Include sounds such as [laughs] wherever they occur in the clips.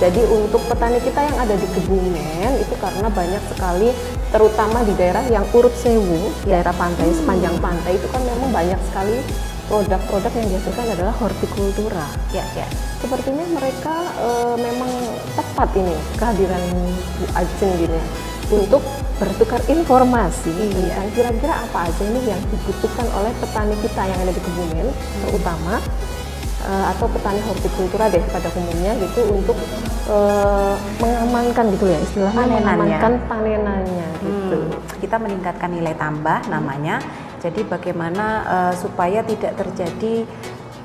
Jadi untuk petani kita yang ada di Kebumen itu karena banyak sekali terutama di daerah yang urut sewu, daerah pantai sepanjang pantai itu kan memang banyak sekali produk-produk yang dihasilkan adalah hortikultura. Ya, ya. Sepertinya mereka eh, memang tepat ini kehadiran Bu Ajeng gini ya, untuk bertukar informasi Iya. tentang kira-kira apa aja ini yang dibutuhkan oleh petani kita yang ada di Kebumen, terutama eh, atau petani hortikultura deh pada umumnya gitu untuk eh, mengamankan gitu ya istilahnya Panenannya. mengamankan panenannya gitu. Hmm, kita meningkatkan nilai tambah namanya. Jadi bagaimana eh, supaya tidak terjadi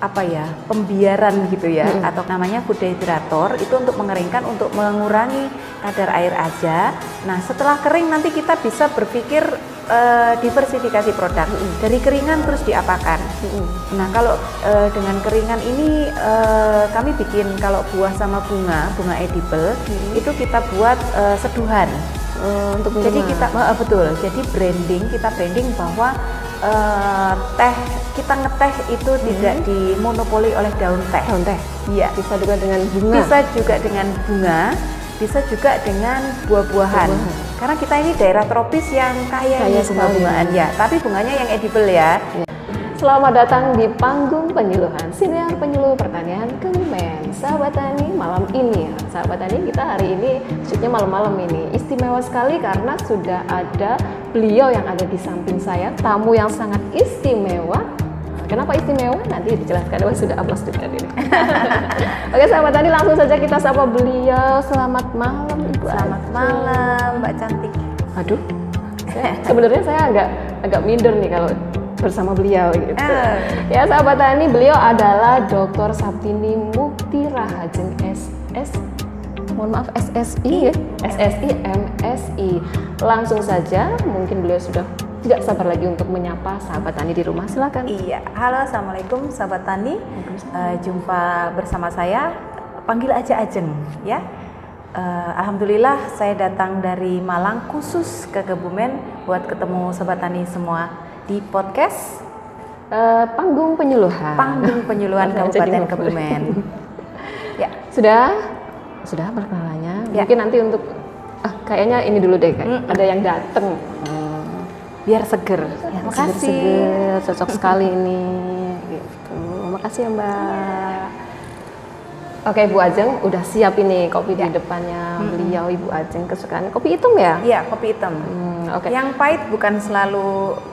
apa ya pembiaran gitu ya Hmm. atau namanya food dehydrator itu untuk mengeringkan untuk mengurangi kadar air aja. Nah setelah kering nanti kita bisa berpikir eh, diversifikasi produk dari keringan terus diapakan. Mm-mm. Nah kalau eh, dengan keringan ini eh, kami bikin kalau buah sama bunga bunga edible itu kita buat eh, seduhan. Eh, untuk Jadi kita eh, betul. Jadi branding kita branding bahwa eh, teh kita ngeteh itu tidak dimonopoli oleh daun teh. daun teh Iya. bisa juga dengan bunga. Bisa juga dengan bunga, bisa juga dengan buah-buahan. Buah-buahan. Karena kita ini daerah tropis yang kaya, Kaya bunga-bungaan ya. Tapi bunganya yang edible ya. Selamat datang di panggung penyuluhan Siniar Penyuluh Pertanian Kebumen Sahabat Tani malam ini. Ya Sahabat Tani kita hari ini Maksudnya malam-malam ini Istimewa sekali karena sudah ada beliau yang ada di samping saya Tamu yang sangat istimewa. Kenapa istimewa? Nanti dijelaskan Wah, sudah aplaus juga ini [laughs] Oke sahabat Tani langsung saja kita sapa beliau. Selamat malam Ibu Selamat malam Mbak Cantik. Aduh, sebenarnya saya agak agak minder nih kalau bersama beliau gitu. Eh. Ya sahabat tani, beliau adalah Dr. Sabtini Mukti Rahajeng SS. Mohon maaf SSI ya, SSI MSI. Langsung saja, mungkin beliau sudah tidak sabar lagi untuk menyapa sahabat tani di rumah. Silakan. Iya, halo assalamualaikum sahabat tani. Eh, jumpa bersama saya, panggil aja Ajeng ya. Eh, Alhamdulillah saya datang dari Malang khusus ke Kebumen buat ketemu sahabat tani semua di podcast Eh, panggung penyuluhan. Panggung Penyuluhan [laughs] Kabupaten. Kebumen. [laughs] ya, Sudah, sudah perkenalannya. Ya. Mungkin nanti untuk ah, kayaknya ini dulu deh, kayak Mm-mm. ada yang datang. biar seger. Ya, makasih. Seger-seger, cocok sekali ini. Gitu. Makasih ya Mbak. Oke Bu Ajeng, udah siap ini kopi di depannya beliau Ibu Ajeng kesukaan kopi hitam ya? Iya, kopi hitam. Hmm, Oke. Yang pahit bukan selalu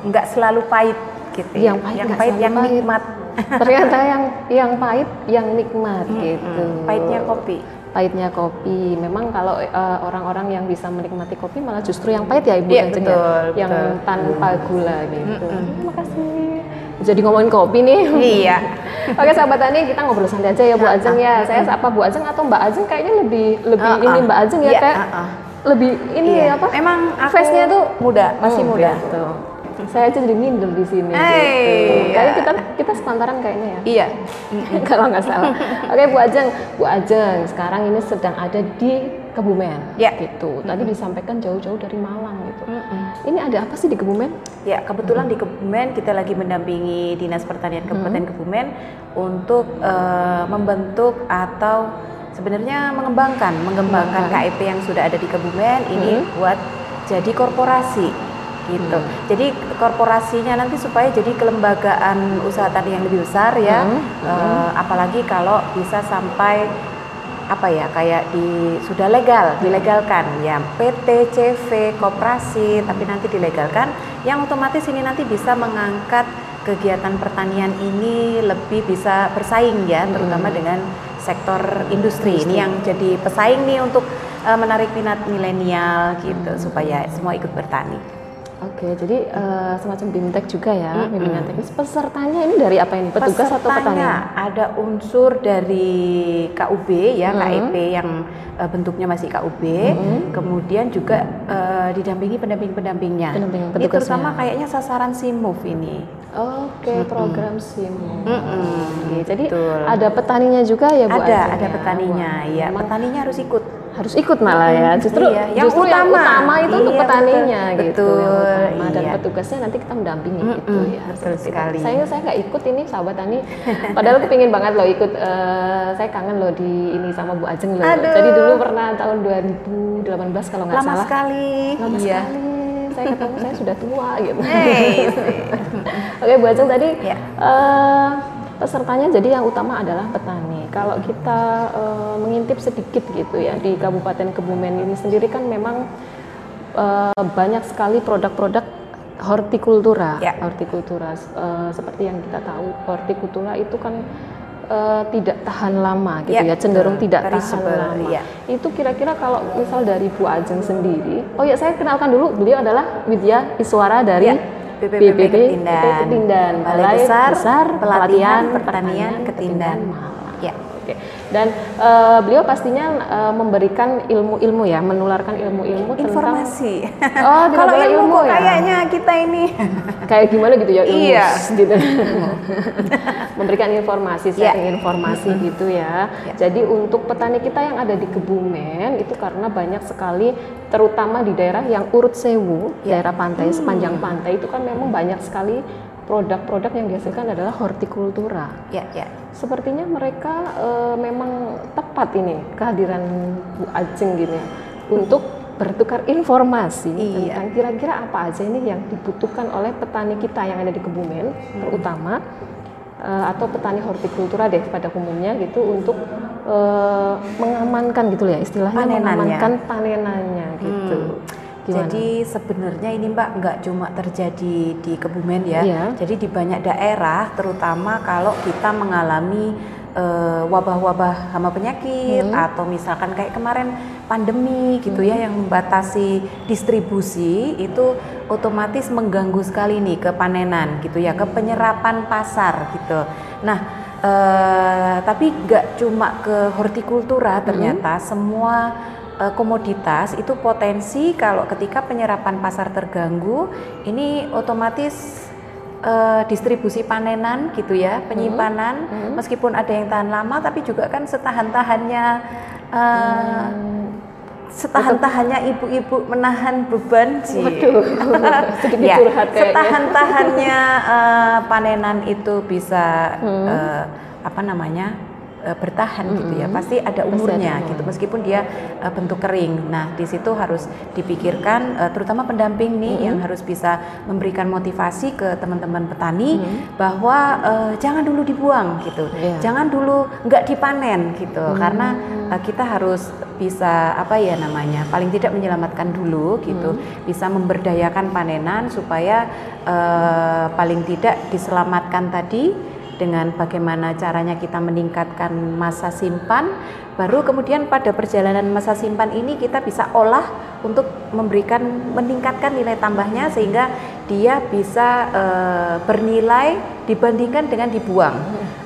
nggak selalu pahit gitu. ya. Yang pahit yang pahit yang pahit. nikmat. Ternyata yang yang pahit, yang nikmat gitu. Hmm, pahitnya kopi. Pahitnya kopi. Memang kalau eh, orang-orang yang bisa menikmati kopi malah justru yang pahit ya Ibu Iya, Ajeng betul, ya? Yang betul. tanpa gula gitu. Terima kasih. Jadi ngomongin kopi nih. Iya. [laughs] Oke sahabat tani kita ngobrol santai aja ya Bu Ajeng ya. Saya sapa Bu Ajeng atau Mbak Ajeng kayaknya lebih lebih Ah, ini ah. Mbak Ajeng ya Iya, kayak ah, ah. Lebih ini Iya. apa? Emang aku face-nya tuh muda, masih Hmm, muda. gitu. Saya aja jadi minder di sini. Hey, gitu. iya. Kayaknya kita kita sepantaran kayaknya ya. Iya. [laughs] Kalau nggak salah. Oke Bu Ajeng, Bu Ajeng sekarang ini sedang ada di Kebumen. Ya. Gitu. Tadi disampaikan jauh-jauh dari Malang gitu. Ini ada apa sih di Kebumen? Ya, kebetulan di Kebumen kita lagi mendampingi Dinas Pertanian Kabupaten Kebumen untuk eh, membentuk atau sebenarnya mengembangkan mengembangkan KIP yang sudah ada di Kebumen ini buat jadi korporasi gitu. Jadi korporasinya nanti supaya jadi kelembagaan usaha tani yang lebih besar ya. Hmm, Eh, apalagi kalau bisa sampai apa ya kayak di sudah legal dilegalkan. Ya PT CV koperasi tapi nanti dilegalkan yang otomatis ini nanti bisa mengangkat kegiatan pertanian ini lebih bisa bersaing ya terutama dengan sektor industri ini yang jadi pesaing nih untuk eh, menarik minat milenial gitu supaya semua ikut bertani. Oke, jadi eh, semacam bimtek juga ya, Mm-mm. bimbingan teknis. Pesertanya ini dari apa ini? Petugas atau petani? Pesertanya ada unsur dari KUB ya, Mm-hmm. KIP yang eh, bentuknya masih KUB, Mm-hmm. kemudian juga eh, didampingi pendamping-pendampingnya. Pendamping Ini terutama kayaknya sasaran SIMUV ini. Oke, program SIM. Oke, jadi betul. ada petaninya juga ya Bu ada, Ajeng ada ya? petaninya, Wah, ya. Petaninya harus ikut. harus ikut malah ya. Justru Iya, yang justru yang utama. utama itu untuk Iya, petaninya betul. gitu. Yang Betul, utama dan iya. petugasnya nanti kita mendampingi Mm-mm, gitu ya. betul Seperti sekali. Saya saya nggak ikut ini sahabat tani. [laughs] Padahal aku pengen banget loh ikut. eh, saya kangen loh di ini sama Bu Ajeng loh. Aduh. Jadi dulu pernah tahun 2018 kalau nggak Lama salah. sekali. Lama iya. sekali. Saya ketemu saya sudah tua gitu. Hey, [laughs] Oke Bu Ajeng tadi Ya. eh, pesertanya jadi yang utama adalah petani. Kalau kita eh, mengintip sedikit gitu ya di Kabupaten Kebumen ini sendiri kan memang eh, banyak sekali produk-produk hortikultura. Ya. Hortikultura eh, seperti yang kita tahu hortikultura itu kan eh, tidak tahan lama gitu Ya, ya, cenderung betul. tidak tahan lama. ya. Itu kira-kira kalau misal dari Bu Ajeng sendiri, oh ya saya kenalkan dulu beliau adalah Widya Iswara dari Ya, BPPP Ketindan. Ketindan, Balai Besar Pelatihan Pelatihan Pertanian Pertanian Ketindan. Malang. Ya. Oke. Dan eh, beliau pastinya eh, memberikan ilmu-ilmu ya, menularkan ilmu-ilmu tentang Informasi. Oh, Kalau ilmu ilmu kok ya? kayaknya kita ini kayak gimana gitu ya ilmu Iya. [laughs] gitu. memberikan informasi, Ya. sharing informasi gitu ya. Ya. Jadi untuk petani kita yang ada di Kebumen itu karena banyak sekali terutama di daerah yang urut sewu, Ya. daerah pantai sepanjang pantai itu kan memang banyak sekali produk-produk yang dihasilkan adalah hortikultura. ya ya. Sepertinya mereka eh, memang tepat ini kehadiran Bu Ajeng gini ya, untuk bertukar informasi Iya. tentang kira-kira apa aja ini yang dibutuhkan oleh petani kita yang ada di Kebumen, Hmm. terutama eh, atau petani hortikultura deh pada umumnya gitu untuk eh, mengamankan gitu ya istilahnya Panenannya. mengamankan panenannya gitu. Hmm. Gimana? Jadi sebenarnya ini Mbak nggak cuma terjadi di Kebumen ya. Iya. Jadi di banyak daerah, terutama kalau kita mengalami eh, wabah-wabah hama penyakit Hmm. atau misalkan kayak kemarin pandemi gitu ya Hmm. yang membatasi distribusi itu otomatis mengganggu sekali nih ke panenan gitu ya, ke penyerapan pasar gitu. Nah, eh, tapi nggak cuma ke hortikultura ternyata semua eh, komoditas itu potensi kalau ketika penyerapan pasar terganggu ini otomatis eh, distribusi panenan gitu ya penyimpanan Hmm. meskipun ada yang tahan lama tapi juga kan setahan-tahannya eh, setahan-tahannya ibu-ibu menahan beban sih Waduh, [laughs] sedikit ya, curhat kayaknya. setahan-tahannya eh, panenan itu bisa Hmm. eh, apa namanya eh, bertahan gitu ya pasti ada Pasti umurnya ada gitu meskipun dia eh, bentuk kering nah di situ harus dipikirkan eh, terutama pendamping nih Mm-mm. yang harus bisa memberikan motivasi ke teman-teman petani Mm. bahwa eh, jangan dulu dibuang gitu Iya. jangan dulu nggak dipanen gitu Hmm. karena eh, kita harus bisa apa ya namanya paling tidak menyelamatkan dulu gitu Hmm. bisa memberdayakan panenan supaya eh, paling tidak diselamatkan tadi dengan bagaimana caranya kita meningkatkan masa simpan baru kemudian pada perjalanan masa simpan ini kita bisa olah untuk memberikan meningkatkan nilai tambahnya sehingga dia bisa eh, bernilai dibandingkan dengan dibuang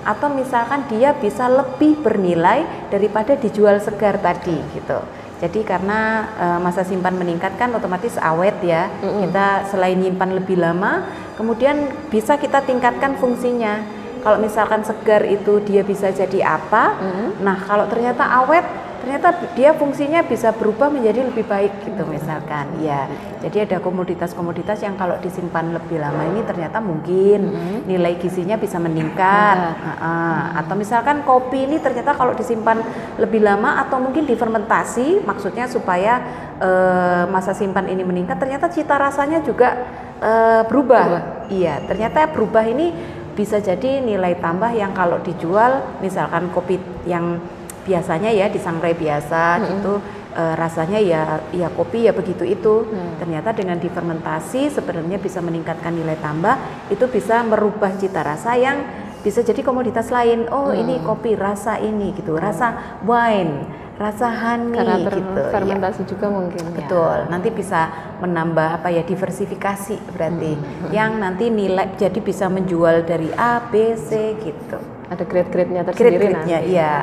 atau misalkan dia bisa lebih bernilai daripada dijual segar tadi gitu. Jadi karena eh, masa simpan meningkat kan otomatis awet ya. Mm-mm. Kita selain nyimpan lebih lama, kemudian bisa kita tingkatkan fungsinya. Kalau misalkan segar itu dia bisa jadi apa? Mm. Nah, kalau ternyata awet, ternyata dia fungsinya bisa berubah menjadi lebih baik gitu misalkan. Ya. Jadi ada komoditas-komoditas yang kalau disimpan lebih lama ini ternyata mungkin Mm. nilai gizinya bisa meningkat. Meningkat. Heeh. Atau misalkan kopi ini ternyata kalau disimpan lebih lama atau mungkin difermentasi, maksudnya supaya eh, masa simpan ini meningkat, ternyata cita rasanya juga eh, berubah. Berubah. Iya, ternyata berubah ini bisa jadi nilai tambah yang kalau dijual, misalkan kopi yang biasanya ya disangrai biasa Mm-mm. gitu eh, rasanya ya ya kopi ya begitu itu Hmm. ternyata dengan difermentasi sebenarnya bisa meningkatkan nilai tambah itu bisa merubah cita rasa yang bisa jadi komoditas lain oh Hmm. ini kopi rasa ini gitu rasa wine rasa honey Karena gitu ya. fermentasi juga mungkin ya. Betul, nanti bisa menambah apa ya diversifikasi berarti Hmm, yang nanti nilai jadi bisa menjual dari A, B, C gitu. Ada grade-grade-nya tersendiri Grade-grade-nya nanti. iya.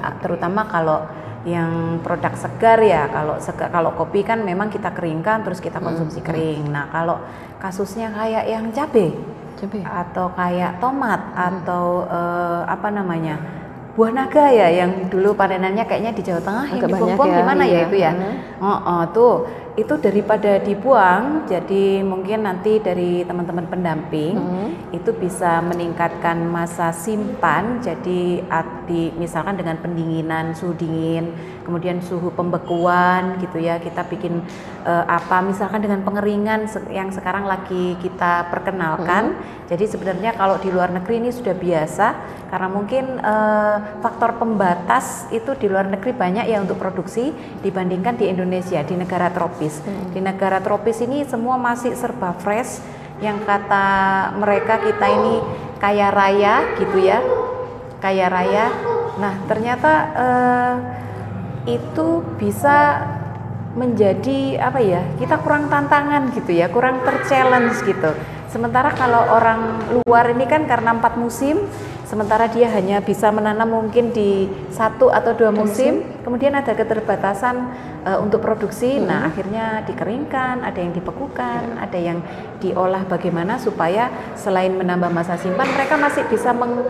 Nah, Terutama kalau yang produk segar ya, kalau segar, kalau kopi kan memang kita keringkan terus kita konsumsi Hmm, kering. Nah, kalau kasusnya kayak yang Coba ya. atau kayak tomat Hmm. atau eh, apa namanya buah naga ya yang dulu panenannya kayaknya di Jawa Tengah yang Agak di banyak Bengkong ya, gimana ya iya. itu ya Hmm. oh, oh, tuh itu daripada dibuang jadi mungkin nanti dari teman-teman pendamping Hmm. itu bisa meningkatkan masa simpan jadi arti misalkan dengan pendinginan suhu dingin kemudian suhu pembekuan gitu ya kita bikin eh, apa misalkan dengan pengeringan yang sekarang lagi kita perkenalkan. Jadi sebenarnya kalau di luar negeri ini sudah biasa karena mungkin eh, faktor pembatas itu di luar negeri banyak ya untuk produksi dibandingkan di Indonesia di negara tropis. Di negara tropis ini semua masih serba fresh. Yang kata mereka kita ini kaya raya gitu ya kaya raya. Nah ternyata eh, itu bisa menjadi apa ya kita kurang tantangan gitu ya kurang terchallenge gitu. Sementara kalau orang luar ini kan karena empat musim sementara dia hanya bisa menanam mungkin di satu atau dua musim kemudian ada keterbatasan eh, untuk produksi. Nah akhirnya dikeringkan ada yang dibekukan ada yang diolah bagaimana supaya selain menambah masa simpan mereka masih bisa meng-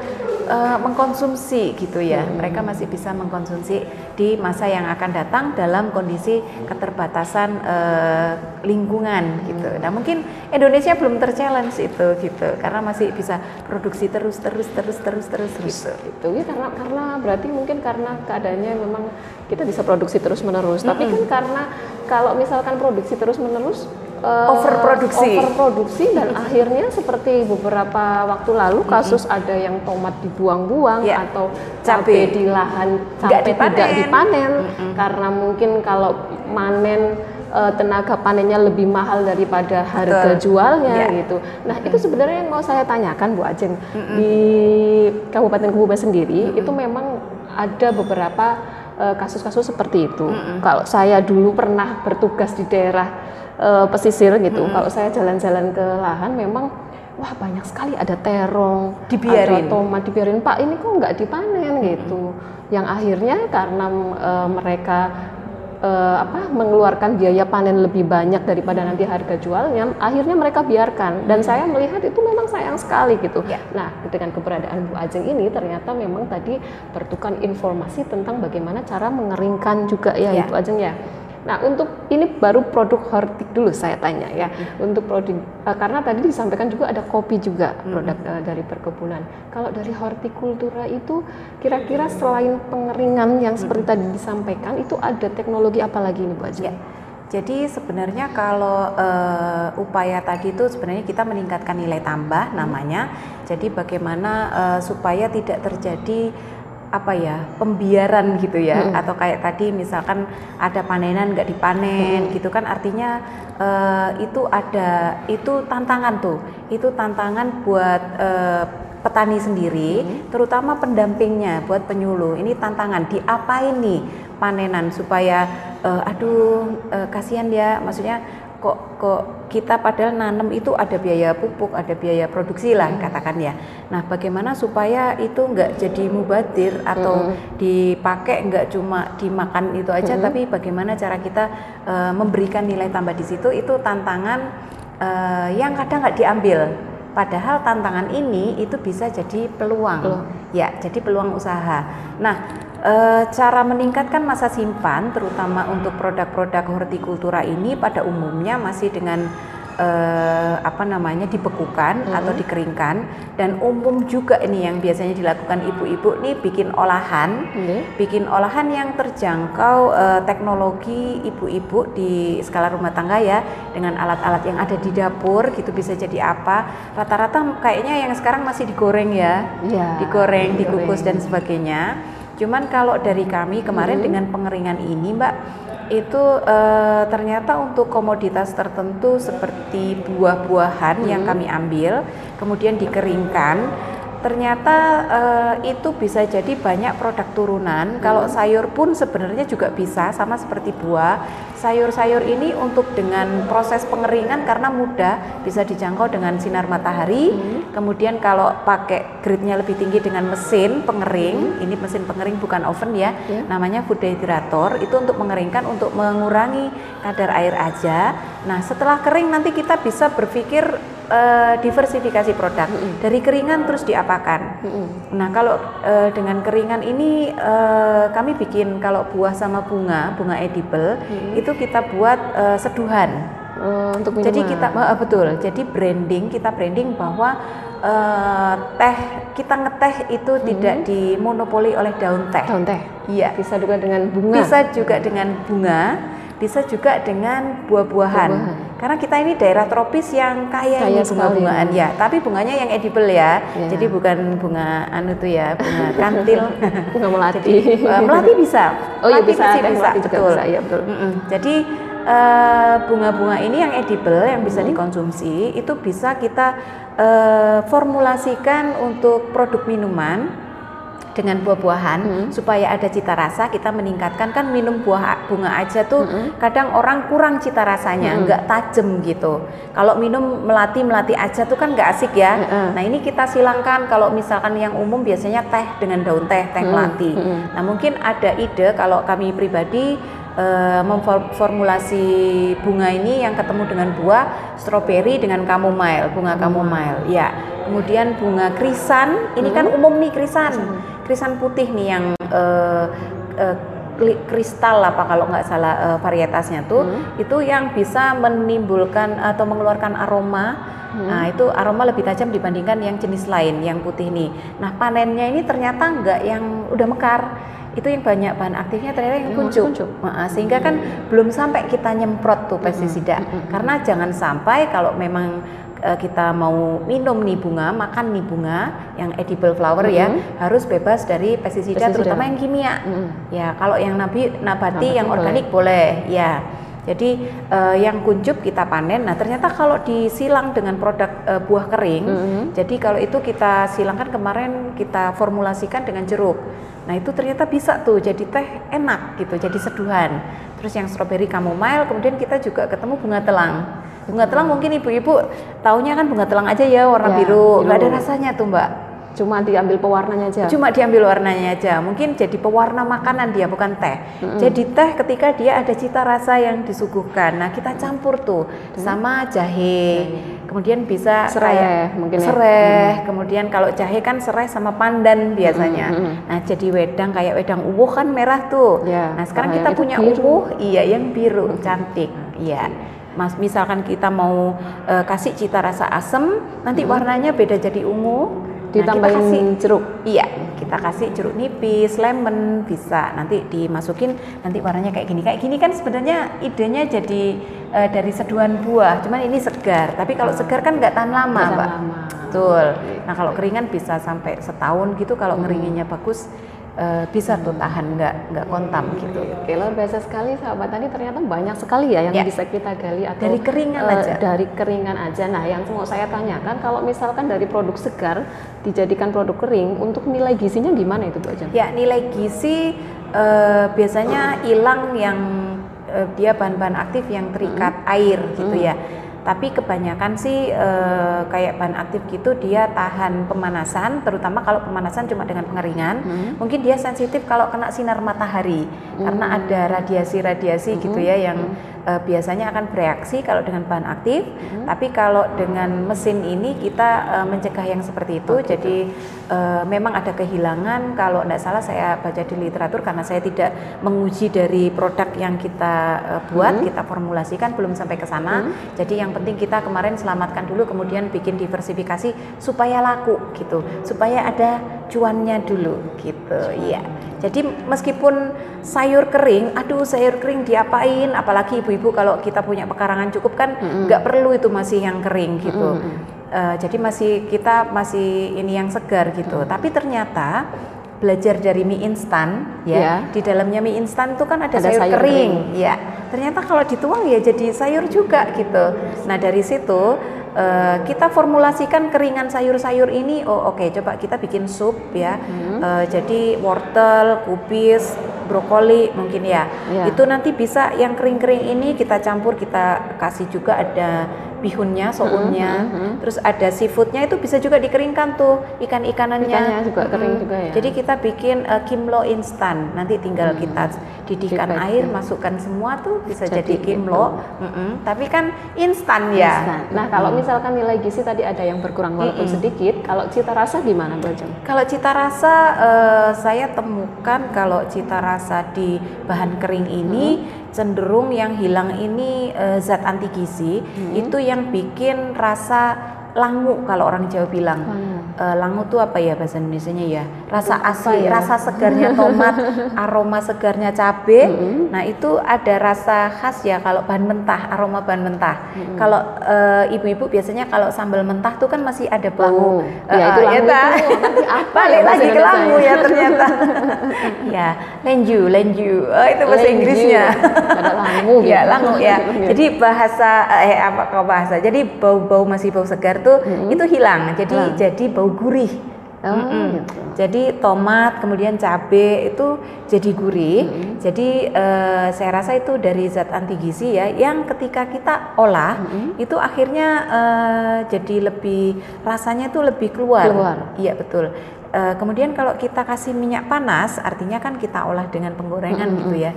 eh, mengkonsumsi gitu ya. Mereka masih bisa mengkonsumsi di masa yang akan datang dalam kondisi keterbatasan eh, lingkungan gitu. Nah mungkin Indonesia belum terchallenge itu gitu karena masih bisa produksi terus terus terus terus terus gitu. itu ya karena karena berarti mungkin karena keadaannya memang kita bisa produksi terus menerus tapi kan karena kalau misalkan produksi terus menerus eh, Overproduksi. overproduksi dan akhirnya seperti beberapa waktu lalu kasus ada yang tomat dibuang-buang Ya. atau Cabai. di lahan cabai tidak dipanen. dipanen karena mungkin kalau manen eh, tenaga panennya lebih mahal daripada harga Betul. jualnya Ya. gitu. Nah itu sebenarnya yang mau saya tanyakan Bu Ajeng di Kabupaten Kebumen sendiri itu memang ada beberapa kasus-kasus seperti itu. Kalau saya dulu pernah bertugas di daerah eh, pesisir gitu, kalau saya jalan-jalan ke lahan memang wah banyak sekali ada terong, Dibiarin. ada tomat dibiarin Pak ini kok nggak dipanen gitu. Yang akhirnya karena eh, mereka eh, apa mengeluarkan biaya panen lebih banyak daripada nanti harga jualnya, akhirnya mereka biarkan. Dan saya melihat itu memang sayang sekali gitu. Ya. Nah, dengan keberadaan Bu Ajeng ini ternyata memang tadi bertukar informasi tentang bagaimana cara mengeringkan juga ya, Ya. Ibu Ajeng ya. Nah, untuk ini baru produk hortik dulu saya tanya ya. Untuk produk eh, karena tadi disampaikan juga ada kopi juga produk eh, dari perkebunan. Kalau dari hortikultura itu kira-kira selain pengeringan yang seperti tadi disampaikan itu ada teknologi apa lagi nih Bu Ajeng? Ya. Jadi sebenarnya kalau eh, upaya tadi itu sebenarnya kita meningkatkan nilai tambah namanya. Jadi bagaimana eh, supaya tidak terjadi apa ya pembiaran gitu ya. Atau kayak tadi misalkan ada panenan nggak dipanen gitu kan artinya eh, itu ada itu tantangan tuh. Itu tantangan buat eh, petani sendiri terutama pendampingnya buat penyuluh. Ini tantangan diapain nih panenan supaya eh, aduh eh, kasihan ya maksudnya kok kok kita padahal nanam itu ada biaya pupuk ada biaya produksi lah katakan ya. Nah bagaimana supaya itu nggak jadi mubadir atau dipakai nggak cuma dimakan itu aja tapi bagaimana cara kita eh, memberikan nilai tambah di situ itu tantangan eh, yang kadang nggak diambil. Padahal tantangan ini itu bisa jadi peluang. Peluang. ya jadi peluang usaha. Nah Eh, cara meningkatkan masa simpan, terutama untuk produk-produk hortikultura ini pada umumnya masih dengan eh, apa namanya dibekukan atau dikeringkan dan umum juga ini yang biasanya dilakukan ibu-ibu nih bikin olahan, Oke. bikin olahan yang terjangkau eh, teknologi ibu-ibu di skala rumah tangga ya dengan alat-alat yang ada di dapur gitu bisa jadi apa rata-rata kayaknya yang sekarang masih digoreng ya Iya, digoreng, digoreng. dikukus dan sebagainya. Cuman kalau dari kami kemarin dengan pengeringan ini, Mbak, itu eh, ternyata untuk komoditas tertentu seperti buah-buahan yang kami ambil, kemudian dikeringkan, ternyata eh, itu bisa jadi banyak produk turunan. Kalau sayur pun sebenarnya juga bisa, sama seperti buah. Sayur-sayur ini untuk dengan proses pengeringan karena mudah, bisa dijangkau dengan sinar matahari. Kemudian kalau pakai grade-nya lebih tinggi dengan mesin pengering, ini mesin pengering bukan oven ya, Ya. namanya food dehydrator, itu untuk mengeringkan untuk mengurangi kadar air aja. Nah, setelah kering nanti kita bisa berpikir eh, diversifikasi produk dari keringan terus diapakan. Nah kalau eh, dengan keringan ini eh, kami bikin kalau buah sama bunga bunga edible itu kita buat eh, seduhan. Eh, untuk Jadi minuman. kita eh, betul. Jadi branding kita branding bahwa eh, teh kita ngeteh itu tidak dimonopoli oleh daun teh. daun teh Iya. bisa juga dengan bunga. Bisa juga dengan bunga, bisa juga dengan buah-buahan. Buah-buahan. Karena kita ini daerah tropis yang kaya, Kaya bunga-bungaan ya. Tapi bunganya yang edible ya. Ya. Jadi bukan bunga anu tuh ya, bunga [laughs] kantil. [laughs] bunga melati. Eh, melati bisa. Oh iya Melati bisa, pasti teh bisa, melati juga betul. bisa, iya betul. Mm-mm. Jadi eh, bunga-bunga ini yang edible yang bisa Hmm. dikonsumsi itu bisa kita eh, formulasikan untuk produk minuman dengan buah-buahan Hmm. supaya ada cita rasa kita meningkatkan. Kan minum buah bunga aja tuh Hmm. kadang orang kurang cita rasanya nggak tajem gitu. Kalau minum melati melati aja tuh kan nggak asik ya. Heeh. nah ini kita silangkan. Kalau misalkan yang umum biasanya teh dengan daun teh teh melati. Hmm. nah mungkin ada ide kalau kami pribadi eh, memformulasi bunga ini yang ketemu dengan buah stroberi dengan chamomile bunga chamomile. Ya kemudian bunga krisan. Ini kan umum nih krisan krisan putih nih yang eh, kli- kristal apa kalau nggak salah eh, varietasnya tuh itu yang bisa menimbulkan atau mengeluarkan aroma Nah, itu aroma lebih tajam dibandingkan yang jenis lain yang putih nih. Nah, panennya ini ternyata nggak yang udah mekar. Itu yang banyak bahan aktifnya ternyata yang Yang kuncup. kuncup. Sehingga kan belum sampai kita nyemprot tuh pestisida. Karena jangan sampai kalau memang kita mau minum nih bunga, makan nih bunga yang edible flower ya, harus bebas dari pestisida, Pestisida. terutama yang kimia. Mm-mm. Ya, kalau yang nabi nabati Nabati yang boleh. organik boleh, ya. Jadi eh, yang kuncup kita panen. Nah, ternyata kalau disilang dengan produk eh, buah kering, Mhm. jadi kalau itu kita silangkan kemarin kita formulasikan dengan jeruk. Nah, itu ternyata bisa tuh jadi teh enak gitu, jadi seduhan. Terus yang strawberry chamomile, kemudian kita juga ketemu bunga telang. Bunga telang mungkin ibu-ibu taunya kan bunga telang aja ya warna Ya, biru, nggak ada rasanya tuh mbak. Cuma diambil pewarnanya aja. Cuma diambil warnanya aja. Mungkin jadi pewarna makanan dia bukan teh. Jadi teh ketika dia ada cita rasa yang disuguhkan. Nah, kita campur tuh sama jahe. Kemudian bisa Serai kayak mungkin ya. Serai. Kemudian kalau jahe kan serai sama pandan biasanya. Mm-mm. Nah, jadi wedang kayak wedang uwuh kan merah tuh. Ya, nah, sekarang kalau kita punya biru. uwuh, iya yang biru, cantik. Iya. Mas, misalkan kita mau eh, kasih cita rasa asem, nanti warnanya beda jadi ungu. Nah, kita Ditambahin kasih jeruk. Iya, kita kasih jeruk nipis, lemon bisa. Nanti dimasukin nanti warnanya kayak gini. Kayak gini kan sebenarnya idenya jadi eh, dari seduhan buah, cuman ini segar. Tapi kalau segar kan nggak tahan lama, Mbak. lama. Betul. Nah, kalau keringan bisa sampai setahun gitu kalau ngeringinnya bagus eh, bisa tuh tahan nggak nggak kontam gitu. Oke, luar biasa sekali sahabat tani ternyata banyak sekali ya yang Ya. bisa kita gali atau Dari keringan eh, aja. Dari keringan aja. Nah, yang mau saya tanyakan kalau misalkan dari produk segar dijadikan produk kering untuk nilai gizinya gimana itu Bu Ajeng? Ya, nilai gizi eh, biasanya hilang yang eh, dia bahan-bahan aktif yang terikat air gitu ya. Tapi kebanyakan sih eh, kayak bahan aktif gitu dia tahan pemanasan, terutama kalau pemanasan cuma dengan pengeringan. Mungkin dia sensitif kalau kena sinar matahari. Karena ada radiasi-radiasi gitu ya yang eh, biasanya akan bereaksi kalau dengan bahan aktif. Tapi kalau dengan mesin ini kita eh, mencegah yang seperti itu. Jadi eh, memang ada kehilangan kalau tidak salah saya baca di literatur karena saya tidak menguji dari produk yang kita eh, buat, kita formulasikan belum sampai ke sana. Jadi yang penting kita kemarin selamatkan dulu kemudian bikin diversifikasi supaya laku gitu. Supaya ada cuannya dulu gitu. Iya. Jadi meskipun sayur kering, aduh sayur kering diapain? Apalagi ibu-ibu kalau kita punya pekarangan cukup kan nggak perlu itu masih yang kering gitu. Eh, jadi masih kita masih ini yang segar gitu. Tapi ternyata belajar dari mie instan ya, Ya. di dalamnya mie instan itu kan ada, Ada sayur, sayur kering. kering. ya. Ternyata kalau dituang ya jadi sayur juga gitu. Nah dari situ eh, kita formulasikan keringan sayur-sayur ini. Oh oke, coba kita bikin sup ya. Eh, jadi wortel, kubis, brokoli mungkin ya. Ya. Itu nanti bisa yang kering-kering ini kita campur kita kasih juga ada bihunnya, sounnya, terus ada seafoodnya itu bisa juga dikeringkan tuh ikan-ikanannya. Ikannya juga kering Mm-mm. juga ya. Jadi kita bikin eh, kimlo instan, nanti tinggal kita didihkan air, ya. masukkan semua tuh bisa Jadi jadi, kimlo. gitu. Mm-mm. Tapi kan instan ya. Instan. Nah, kalau misalkan nilai gizi tadi ada yang berkurang walaupun sedikit, kalau cita rasa gimana, Bu Ajeng? Kalau cita rasa eh, saya temukan kalau cita rasa di bahan kering ini cenderung yang hilang ini eh, zat anti gizi itu yang bikin rasa langu kalau orang Jawa bilang. Langu. Eh, langu tuh apa ya bahasa Indonesianya ya? Rasa asli, ya? rasa segarnya [laughs] tomat, aroma segarnya cabe. Nah, itu ada rasa khas ya kalau bahan mentah, aroma bahan mentah. Kalau eh, ibu-ibu biasanya kalau sambal mentah tuh kan masih ada bau. Langu. Ya, itu langu itu nanti apa [laughs] Balik ya bahasa lagi ke langu -nya? ya ternyata. [laughs] ya, lenju, lenju. Oh, itu bahasa Lenju. Inggrisnya. Ada langu gitu. ya, langu ya. Iya. Jadi bahasa eh apa kau bahasa. Jadi bau-bau masih bau segar tuh itu hilang. Jadi Hilang. jadi bau gurih. Oh, gitu. Jadi tomat kemudian cabe itu jadi gurih. Jadi eh, saya rasa itu dari zat anti gizi ya yang ketika kita olah itu akhirnya eh, jadi lebih rasanya itu lebih keluar. Keluar. Iya betul. Eh, kemudian kalau kita kasih minyak panas artinya kan kita olah dengan penggorengan gitu ya.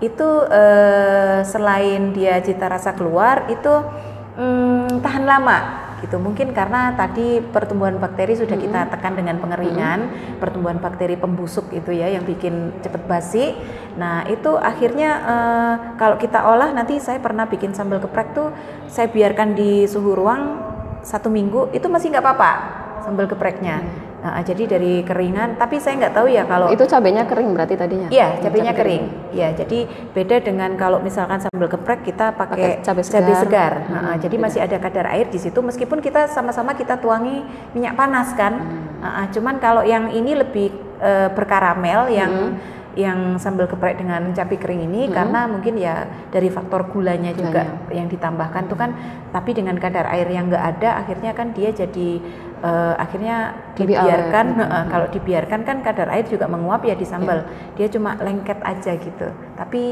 Itu eh, selain dia cita rasa keluar itu mm, tahan lama gitu. Mungkin karena tadi pertumbuhan bakteri sudah kita tekan dengan pengeringan pertumbuhan bakteri pembusuk itu ya yang bikin cepet basi. Nah itu akhirnya eh, kalau kita olah nanti saya pernah bikin sambal geprek tuh saya biarkan di suhu ruang satu minggu itu masih nggak apa-apa sambal gepreknya Nah, jadi dari keringan tapi saya nggak tahu ya kalau Itu cabenya kering berarti tadinya? Iya, Hmm, cabenya cabai kering. Iya, jadi beda dengan kalau misalkan sambal geprek kita pakai Pakai cabai cabai segar. segar. Hmm, Nah, jadi beda. masih ada kadar air di situ meskipun kita sama-sama kita tuangi minyak panas kan. Hmm. Nah, cuman kalau yang ini lebih eh, berkaramel yang Hmm. yang sambal geprek dengan cabai kering ini karena mungkin ya dari faktor gulanya juga Gulanya. yang ditambahkan tuh kan tapi dengan kadar air yang enggak ada akhirnya kan dia jadi eh, akhirnya Lebih dibiarkan awet. Heeh, kalau dibiarkan kan kadar air juga menguap ya di sambal. Dia cuma lengket aja gitu. Tapi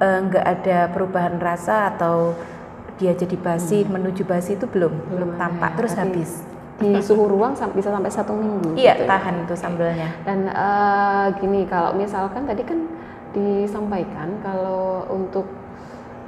eh, nggak ada perubahan rasa atau dia jadi basi menuju basi itu belum belum, tampak ya, terus tapi habis. Di suhu ruang bisa sampai satu minggu. Iya, gitu ya. tahan tuh sambalnya. Dan eh, gini, kalau misalkan tadi kan disampaikan kalau untuk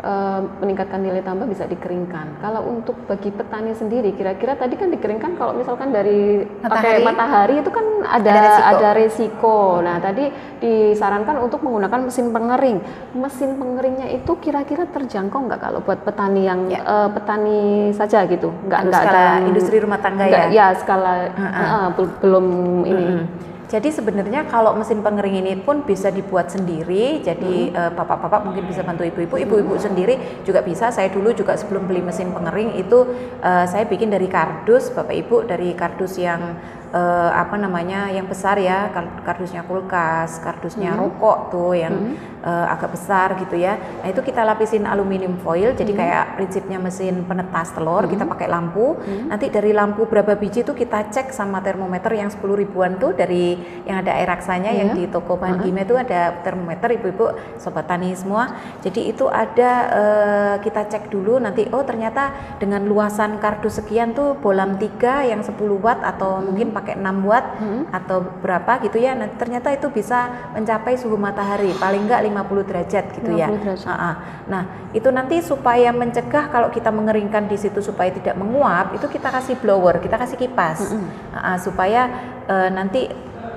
eh, meningkatkan nilai tambah bisa dikeringkan. Kalau untuk bagi petani sendiri, kira-kira tadi kan dikeringkan kalau misalkan dari pakai Matahari. matahari itu kan ada Ada resiko. ada resiko. Nah tadi disarankan untuk menggunakan mesin pengering. Mesin pengeringnya itu kira-kira terjangkau nggak kalau buat petani yang Ya. eh, petani saja gitu? Nggak Anu, nggak ada industri rumah tangga nggak- ya? ya skala Heeh. eh, bel- belum ini. Mm-mm. Jadi sebenarnya kalau mesin pengering ini pun bisa dibuat sendiri. Jadi eh, bapak-bapak mungkin bisa bantu ibu-ibu, ibu-ibu sendiri juga bisa. Saya dulu juga sebelum beli mesin pengering itu eh, saya bikin dari kardus, bapak ibu dari kardus yang eh, apa namanya yang besar ya, kar- kardusnya kulkas, kardusnya rokok tuh yang eh, agak besar gitu ya. Nah itu kita lapisin aluminium foil. Jadi kayak prinsipnya mesin penetas telur, kita pakai lampu. Nanti dari lampu berapa biji tuh kita cek sama termometer yang 10 ribuan tuh dari yang ada air raksanya yang Iya. di toko bahan kimia itu ada termometer ibu-ibu sobat tani semua. Jadi itu ada eh, kita cek dulu nanti oh ternyata dengan luasan kardus sekian tuh bolam 3 yang 10 watt atau mungkin pakai 6 watt atau berapa gitu ya. Nah, ternyata itu bisa mencapai suhu matahari paling enggak 50 derajat gitu ya. 50 derajat. Ah, ah. Nah, itu nanti supaya mencegah kalau kita mengeringkan di situ supaya tidak menguap, itu kita kasih blower, kita kasih kipas, Ah, ah, supaya eh, nanti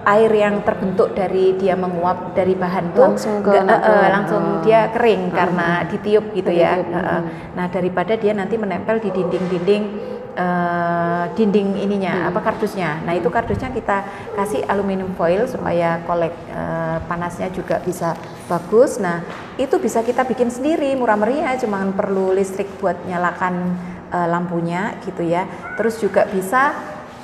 air yang terbentuk dari dia menguap dari bahan tuh Langsung ke eh, ke- langsung oh. dia kering karena ditiup gitu ya. Ditiup, Ah, ah. Nah, daripada dia nanti menempel di dinding-dinding eh, dinding ininya apa kardusnya. Nah, itu kardusnya kita kasih aluminium foil supaya kolek eh, panasnya juga bisa bagus. Nah, itu bisa kita bikin sendiri murah meriah, cuma perlu listrik buat nyalakan eh, lampunya gitu ya. Terus juga bisa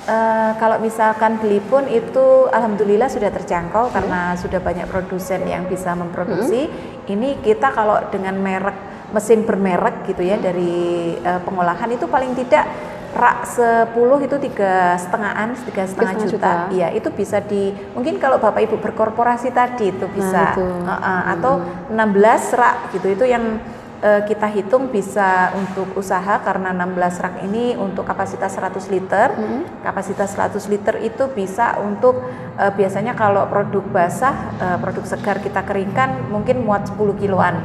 eh, kalau misalkan beli pun itu alhamdulillah sudah terjangkau karena sudah banyak produsen yang bisa memproduksi. Ini kita kalau dengan merek mesin bermerek gitu ya dari eh, pengolahan itu paling tidak rak 10 itu tiga setengahan tiga setengah juta. juta. Iya itu bisa di mungkin kalau bapak ibu berkorporasi tadi itu bisa itu. Uh, uh, atau 16 rak gitu itu yang eh, kita hitung bisa untuk usaha karena 16 rak ini untuk kapasitas 100 liter. Mm-hmm. Kapasitas 100 liter itu bisa untuk eh, biasanya kalau produk basah, eh, produk segar kita keringkan mungkin muat 10 kiloan.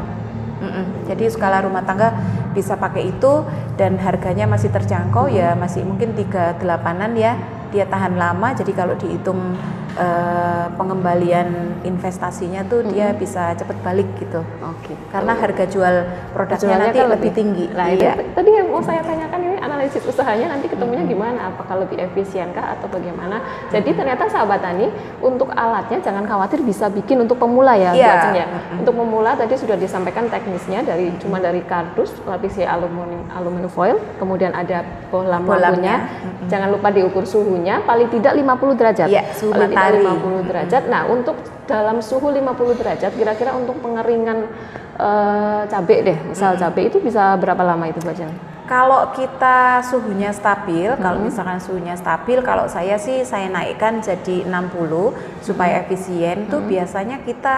Mm-mm. Jadi skala rumah tangga bisa pakai itu dan harganya masih terjangkau ya masih mungkin tiga delapanan ya dia tahan lama. Jadi kalau dihitung eh, pengembalian investasinya tuh dia bisa cepet balik gitu. Oke. karena harga jual produknya Jualnya nanti kan lebih tinggi. Nah, itu iya. tadi yang mau saya tanyakan ini analisis usahanya nanti ketemunya gimana? Apakah lebih efisien kah atau bagaimana? Jadi ternyata sahabat tani untuk alatnya jangan khawatir bisa bikin untuk pemula ya. Ajeng ya. Untuk pemula tadi sudah disampaikan teknisnya dari cuma dari kardus lapisi aluminium aluminium foil, kemudian ada bohlam lampunya. Jangan lupa diukur suhunya paling tidak 50 derajat. Iya, suhu paling tidak matahari. 50 derajat. Nah, untuk dalam suhu 50 derajat kira-kira untuk pengeringan eh, cabai deh, misal cabai itu bisa berapa lama itu Ajeng? Kalau kita suhunya stabil, kalau misalkan suhunya stabil, kalau saya sih saya naikkan jadi 60 supaya efisien tuh biasanya kita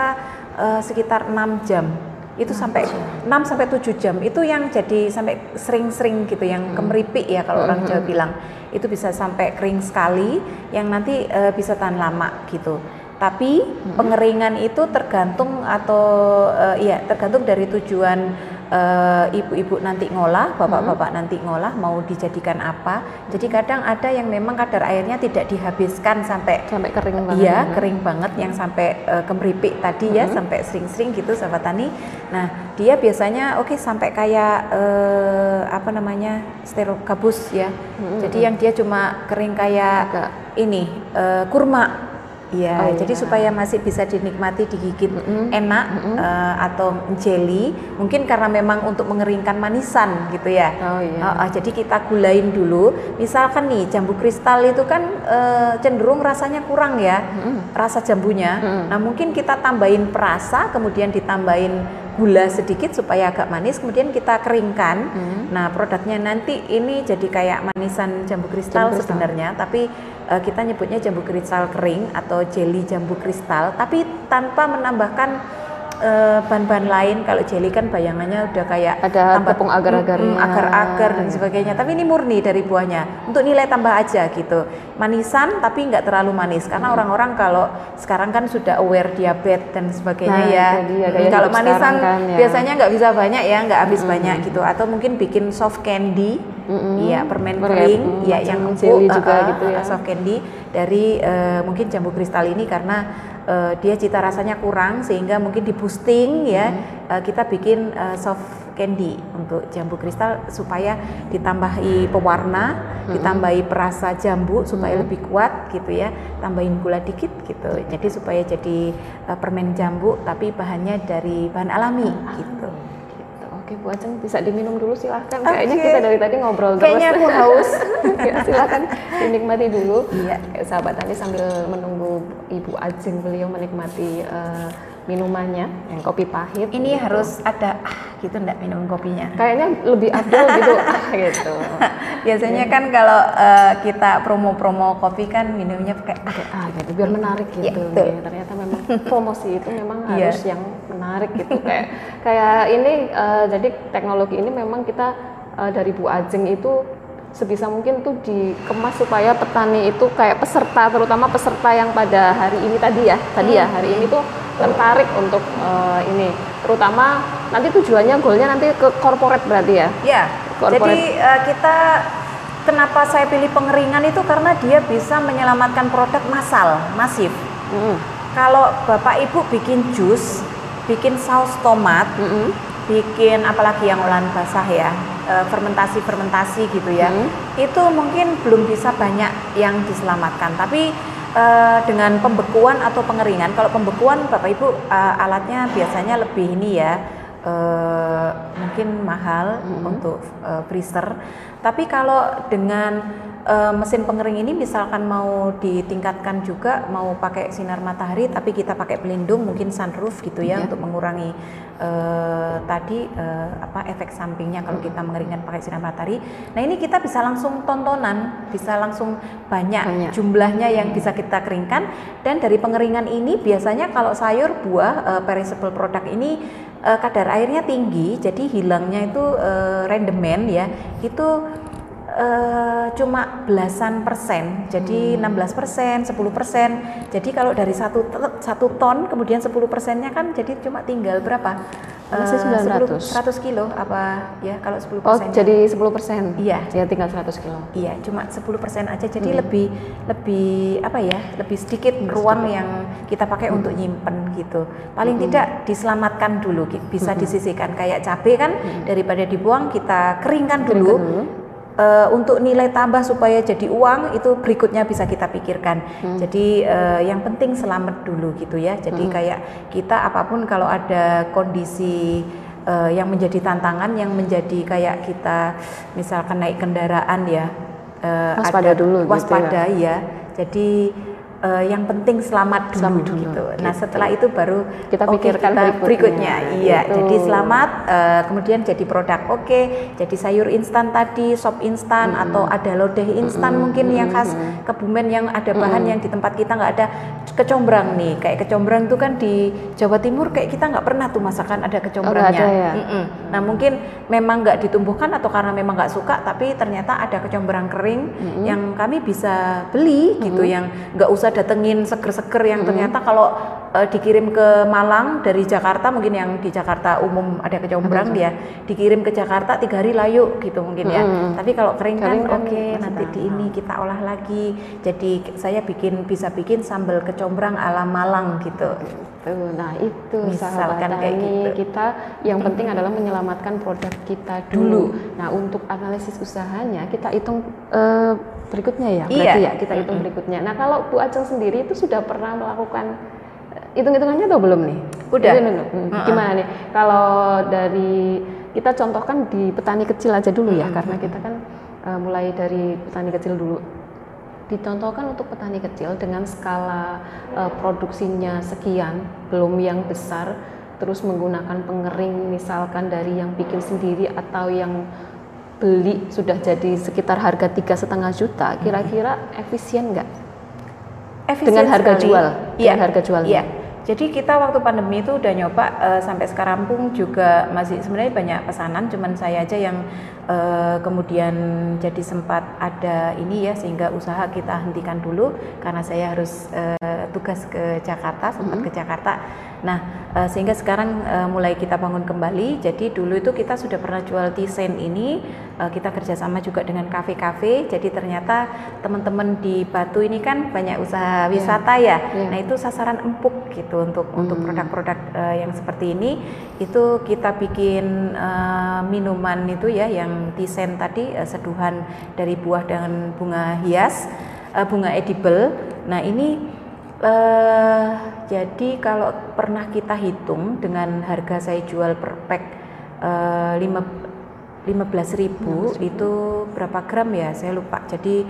eh, sekitar 6 jam. Itu sampai 6 sampai 7 jam. Itu yang jadi sampai sering-sering gitu yang kemeripik ya kalau orang Jawa bilang. Itu bisa sampai kering sekali yang nanti eh, bisa tahan lama gitu. Tapi pengeringan itu tergantung atau eh, iya tergantung dari tujuan eh, ibu-ibu nanti ngolah, bapak-bapak nanti ngolah mau dijadikan apa. Jadi kadang ada yang memang kadar airnya tidak dihabiskan sampai Sampai kering banget. Iya, ya. kering banget yang sampai eh, kemeripik tadi ya, sampai sering-sering gitu sahabat tani. Nah, dia biasanya oke sampai kayak eh, apa namanya? steril gabus ya. Jadi yang dia cuma kering kayak Agak. ini eh, kurma. Iya, Oh, jadi iya. supaya masih bisa dinikmati digigit enak eh, atau jelly, mungkin karena memang untuk mengeringkan manisan gitu ya. Oh, iya. Ah, ah, jadi kita gulain dulu. Misalkan nih jambu kristal itu kan eh, cenderung rasanya kurang ya, rasa jambunya. Nah mungkin kita tambahin perasa, kemudian ditambahin gula sedikit supaya agak manis, kemudian kita keringkan. Nah produknya nanti ini jadi kayak manisan jambu kristal Jambu kristal. sebenarnya, tapi eh, kita nyebutnya jambu kristal kering atau jelly jambu kristal, tapi tanpa menambahkan eh, bahan-bahan lain. Kalau jelly kan bayangannya udah kayak Ada tambah- tepung agar-agarnya. Mm, agar-agar dan sebagainya. Tapi ini murni dari buahnya. Untuk nilai tambah aja gitu. Manisan tapi nggak terlalu manis karena orang-orang kalau sekarang kan sudah aware diabetes dan sebagainya Nah, ya. dia, Mm, kayak kalau manisan kan, ya. biasanya nggak bisa banyak ya, nggak habis banyak gitu. Atau mungkin bikin soft candy. Iya, permen Permen, kering, ya yang jelly empuk, juga uh, uh, gitu ya. soft candy dari eh, mungkin jambu kristal ini karena eh, dia cita rasanya kurang sehingga mungkin di boosting ya Hmm. eh, kita bikin eh, soft candy untuk jambu kristal supaya ditambahi pewarna, Hmm. ditambahi perasa jambu supaya lebih kuat gitu ya, tambahin gula dikit gitu. Jadi supaya jadi eh, permen jambu tapi bahannya dari bahan alami gitu. Oke Bu Ajeng bisa diminum dulu silahkan. Oke. Kayaknya kita dari tadi ngobrol terus. Kayaknya aku haus. [laughs] ya, silahkan dinikmati dulu. Iya. Sahabat tadi sambil menunggu Ibu Ajeng beliau menikmati eh, minumannya yang kopi pahit. Ini gitu. harus ada ah gitu enggak minum kopinya. kayaknya lebih afdol gitu. [laughs] ah, gitu. Biasanya kan kalau eh, kita promo-promo kopi kan minumnya pakai ah Kayak, ah gitu biar menarik Iya, gitu. betul. Ya, ternyata memang promosi itu memang Iya. harus yang menarik gitu kayak kayak ini eh, jadi teknologi ini memang kita eh, dari Bu Ajeng itu sebisa mungkin tuh dikemas supaya petani itu kayak peserta terutama peserta yang pada hari ini tadi ya tadi ya hari ini tuh tertarik untuk eh, ini terutama nanti tujuannya goalnya nanti ke corporate berarti ya Ya, Corporate. jadi eh, kita kenapa saya pilih pengeringan itu karena dia bisa menyelamatkan produk massal, masif. Mm-mm. Kalau Bapak Ibu bikin jus, bikin saus tomat, Mm-mm. bikin apalagi yang olahan basah ya, eh, fermentasi-fermentasi gitu ya. Hmm. Itu mungkin belum bisa banyak yang diselamatkan, tapi eh, dengan pembekuan atau pengeringan, kalau pembekuan Bapak Ibu eh, alatnya biasanya lebih ini ya, eh, mungkin mahal untuk eh, freezer. Tapi kalau dengan eh, mesin pengering ini misalkan mau ditingkatkan juga, mau pakai sinar matahari, tapi kita pakai pelindung, mungkin sunroof gitu ya, Iya. untuk mengurangi eh, tadi eh, apa efek sampingnya kalau kita mengeringkan pakai sinar matahari. Nah ini kita bisa langsung tontonan, bisa langsung banyak, Banyak. jumlahnya yang bisa kita keringkan. Dan dari pengeringan ini biasanya kalau sayur, buah, eh, perishable product ini uh, kadar airnya tinggi, jadi hilangnya itu uh, rendemen ya, itu uh, cuma belasan persen, jadi hmm. 16 persen, 10 persen. Jadi kalau dari satu satu ton, kemudian 10 persennya kan jadi cuma tinggal berapa? Masih 900. 10, 100 kilo apa ya kalau 10 Oh jadi 10 persen? Iya. Ya tinggal 100 kilo. Iya cuma 10 persen aja jadi hmm. lebih lebih apa ya lebih sedikit hmm, ruang sedikit. yang kita pakai hmm. untuk nyimpen gitu. Paling hmm. tidak diselamatkan dulu bisa hmm. disisihkan kayak cabai kan hmm. daripada dibuang kita keringkan dulu. Keringkan dulu uh, untuk nilai tambah supaya jadi uang itu berikutnya bisa kita pikirkan. Hmm. Jadi uh, yang penting selamat dulu gitu ya. Jadi hmm. kayak kita apa pun kalau ada kondisi uh, yang menjadi tantangan yang menjadi kayak kita misalkan naik kendaraan ya uh, waspada ada dulu waspada gitu ya. ya. Jadi uh, yang penting selamat dulu, selamat dulu gitu. Nah gitu. setelah itu baru kita pikirkan kita berikutnya. berikutnya. Iya, gitu. jadi selamat. Uh, kemudian jadi produk oke, okay, jadi sayur instan tadi, sop instan hmm. atau ada lodeh instan hmm. mungkin yang khas Kebumen yang ada bahan hmm. yang di tempat kita nggak ada kecombrang nih. Kayak kecombrang itu kan di Jawa Timur kayak kita nggak pernah tuh masakan ada kecombrangnya. Oh, ada ya? Nah mungkin memang nggak ditumbuhkan atau karena memang nggak suka, tapi ternyata ada kecombrang kering hmm. yang kami bisa beli gitu, hmm. yang nggak usah bisa datengin seger-seger yang hmm. ternyata kalau uh, dikirim ke Malang dari Jakarta mungkin yang di Jakarta umum ada kecombrang dia dikirim ke Jakarta tiga hari layu gitu mungkin ya hmm. tapi kalau kering, kan, kan oke okay, nanti di ini kita olah lagi jadi saya bikin bisa bikin sambal kecombrang ala Malang gitu Tuh, nah itu misalkan kayak gitu. kita yang penting adalah menyelamatkan produk kita dulu. dulu. Nah untuk analisis usahanya kita hitung uh, berikutnya ya, berarti iya. ya kita hitung berikutnya. Nah kalau Bu Aceng sendiri itu sudah pernah melakukan hitung-hitungannya atau belum nih? Udah. Ini. Gimana nih? Kalau dari kita contohkan di petani kecil aja dulu ya, karena kita kan uh, mulai dari petani kecil dulu. Dicontohkan untuk petani kecil dengan skala uh, produksinya sekian, belum yang besar, terus menggunakan pengering misalkan dari yang bikin sendiri atau yang beli sudah jadi sekitar harga tiga setengah juta, kira-kira efisien nggak? Dengan harga sekali. jual, iya. dengan harga jual. Iya. Jadi kita waktu pandemi itu udah nyoba uh, sampai sekarang pun juga masih sebenarnya banyak pesanan, cuman saya aja yang uh, kemudian jadi sempat ada ini ya sehingga usaha kita hentikan dulu karena saya harus uh, tugas ke Jakarta, sempat mm -hmm. ke Jakarta Nah, uh, sehingga sekarang mulai kita bangun kembali. Jadi dulu itu kita sudah pernah jual desain ini, kita kerjasama juga dengan kafe-kafe. Jadi ternyata teman-teman di Batu ini kan banyak usaha iya. wisata yeah. ya. Yeah. Nah itu sasaran empuk gitu untuk hmm. untuk produk-produk uh, yang seperti ini. Itu kita bikin minuman itu ya, yang desain tadi uh, seduhan dari buah dengan bunga hias, uh, bunga edible. Nah ini Uh, jadi kalau pernah kita hitung dengan harga saya jual per pack uh, lima 15.000 ribu itu berapa gram ya saya lupa jadi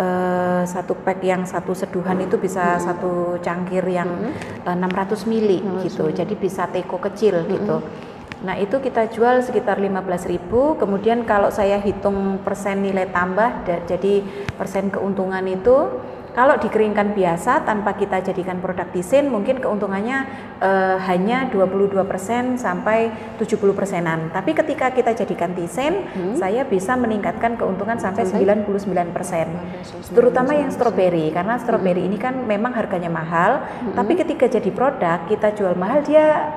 uh, satu pack yang satu seduhan itu bisa hmm. satu cangkir yang hmm. uh, 600 mili hmm. gitu jadi bisa teko kecil hmm. gitu nah itu kita jual sekitar 15.000 kemudian kalau saya hitung persen nilai tambah jadi persen keuntungan itu kalau dikeringkan biasa tanpa kita jadikan produk desain mungkin keuntungannya uh, hanya 22% sampai 70 persenan. Tapi ketika kita jadikan desain, hmm. saya bisa meningkatkan keuntungan sampai, sampai 99 persen. Terutama yang stroberi karena stroberi hmm. ini kan memang harganya mahal, hmm. tapi ketika jadi produk kita jual mahal dia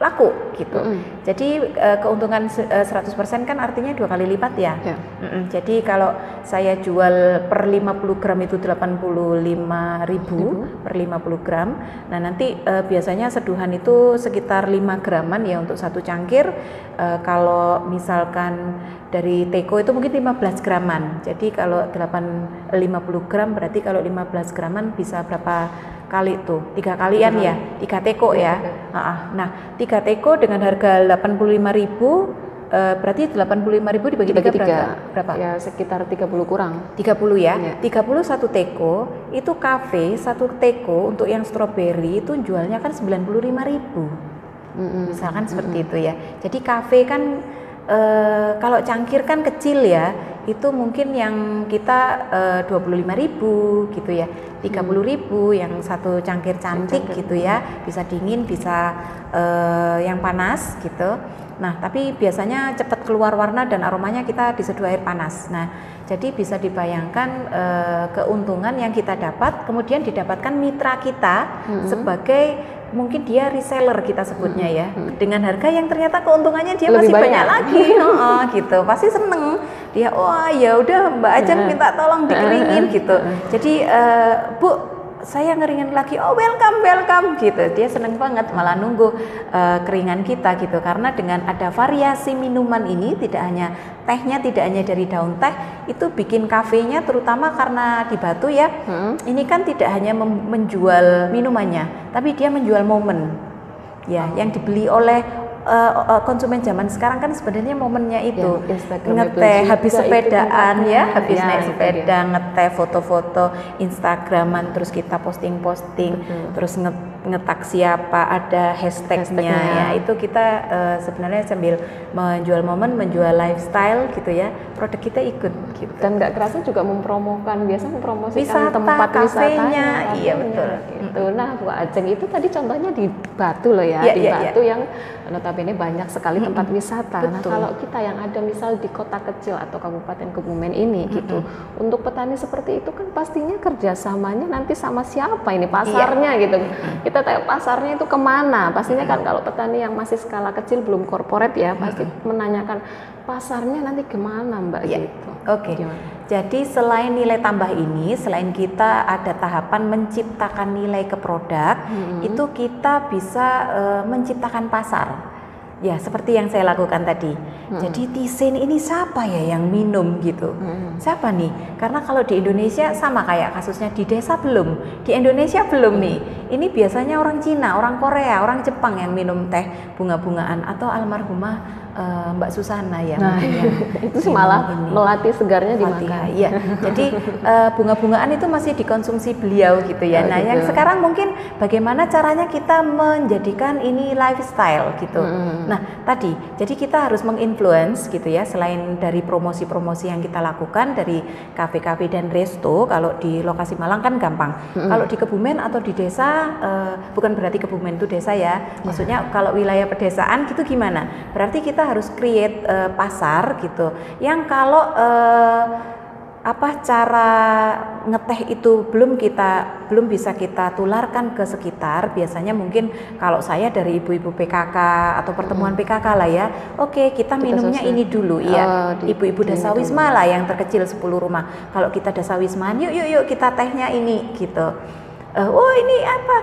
laku gitu. Mm -hmm. Jadi uh, keuntungan uh, 100% kan artinya dua kali lipat ya. Yeah. Mm -hmm. Jadi kalau saya jual per 50 gram itu 85 ribu mm -hmm. per 50 gram. Nah nanti uh, biasanya seduhan itu sekitar 5 graman ya untuk satu cangkir. Uh, kalau misalkan dari teko itu mungkin 15 graman. Jadi kalau 8 50 gram berarti kalau 15 graman bisa berapa kali tuh tiga kalian ya tiga teko ya nah tiga teko dengan harga 85.000 Uh, berarti 85.000 dibagi, dibagi tiga, berapa? Ya sekitar 30 kurang. 30 ya. ya. 30 satu teko, itu kafe satu teko untuk yang stroberi itu jualnya kan 95.000. Mm -hmm. Misalkan seperti mm -hmm. itu ya. Jadi kafe kan uh, kalau cangkir kan kecil ya itu mungkin yang kita eh, dua puluh lima ribu gitu ya, tiga puluh ribu yang satu cangkir cantik Cangkir. gitu ya, bisa dingin, bisa eh, yang panas gitu. Nah, tapi biasanya cepat keluar warna dan aromanya kita diseduh air panas. Nah, jadi bisa dibayangkan eh, keuntungan yang kita dapat, kemudian didapatkan mitra kita sebagai mungkin dia reseller kita sebutnya ya, dengan harga yang ternyata keuntungannya dia Lebih masih banyak, banyak. lagi, [laughs] Heeh, gitu. Pasti seneng. Dia, wah ya udah Mbak Ajeng minta tolong dikeringin gitu. Jadi eh, Bu saya ngeringin lagi oh welcome welcome gitu. Dia seneng banget malah nunggu eh, keringan kita gitu. Karena dengan ada variasi minuman ini tidak hanya tehnya tidak hanya dari daun teh itu bikin kafenya terutama karena di Batu ya Hmm. ini kan tidak hanya menjual minumannya tapi dia menjual momen. Ya yang dibeli oleh eh, konsumen zaman sekarang kan sebenarnya momennya itu. Yang Instagram ngeteh itu habis itu sepedaan ya habis Ya, naik itu sepeda ngeteh foto-foto Instagraman terus kita posting-posting terus nge- ngetak siapa ada hashtagnya Hashtagnya. ya. Itu kita eh, sebenarnya sambil menjual momen menjual lifestyle gitu ya produk kita ikut gitu. Dan nggak kerasa juga mempromokan biasa mempromosikan Wisata, tempat wisatanya. iya, betul. gitu. Nah Bu Ajeng itu tadi contohnya di Batu loh ya Iya, di iya, Batu yang notabene banyak sekali tempat wisata. Nah kalau kita yang ada misal di kota kecil atau kabupaten Kebumen ini gitu untuk petani seperti itu kan pastinya kerjasamanya nanti sama siapa ini pasarnya gitu kita tanya pasarnya itu ke mana pastinya kan kalau petani yang masih skala kecil belum korporat ya pasti menanyakan pasarnya nanti ke mana mbak Iya. gitu Oke. Gimana? Jadi selain nilai tambah ini, selain kita ada tahapan menciptakan nilai ke produk, itu kita bisa eh, menciptakan pasar. Ya, seperti yang saya lakukan tadi. Jadi tisin ini siapa ya yang minum gitu? Siapa nih? Karena kalau di Indonesia sama kayak kasusnya di desa belum, di Indonesia belum nih. Ini biasanya orang Cina, orang Korea, orang Jepang yang minum teh bunga-bungaan atau almarhumah eh, Mbak Susana ya. Nah, mungkin iya. yang itu sih minum malah ini. melatih segarnya Fatihah, dimakan. Iya. Jadi eh, bunga-bungaan itu masih dikonsumsi beliau gitu ya. Oh, nah, gitu. yang sekarang mungkin bagaimana caranya kita menjadikan ini lifestyle gitu. Mm-mm. Nah, tadi jadi kita harus menginfluence gitu ya selain dari promosi-promosi yang kita lakukan dari kafe-kafe dan resto kalau di lokasi Malang kan gampang. Kalau di Kebumen atau di desa eh, bukan berarti Kebumen itu desa ya. Maksudnya kalau wilayah pedesaan gitu gimana? Berarti kita harus create eh, pasar gitu yang kalau eh, apa cara ngeteh itu belum kita belum bisa kita tularkan ke sekitar biasanya mungkin kalau saya dari ibu-ibu PKK atau pertemuan PKK lah ya oke kita, minumnya sosial. ini dulu Oh, ya ibu-ibu di ini dasa dulu. wisma lah yang terkecil 10 rumah. Kalau kita dasa wismaan yuk yuk yuk kita tehnya ini gitu. Eh, oh ini apa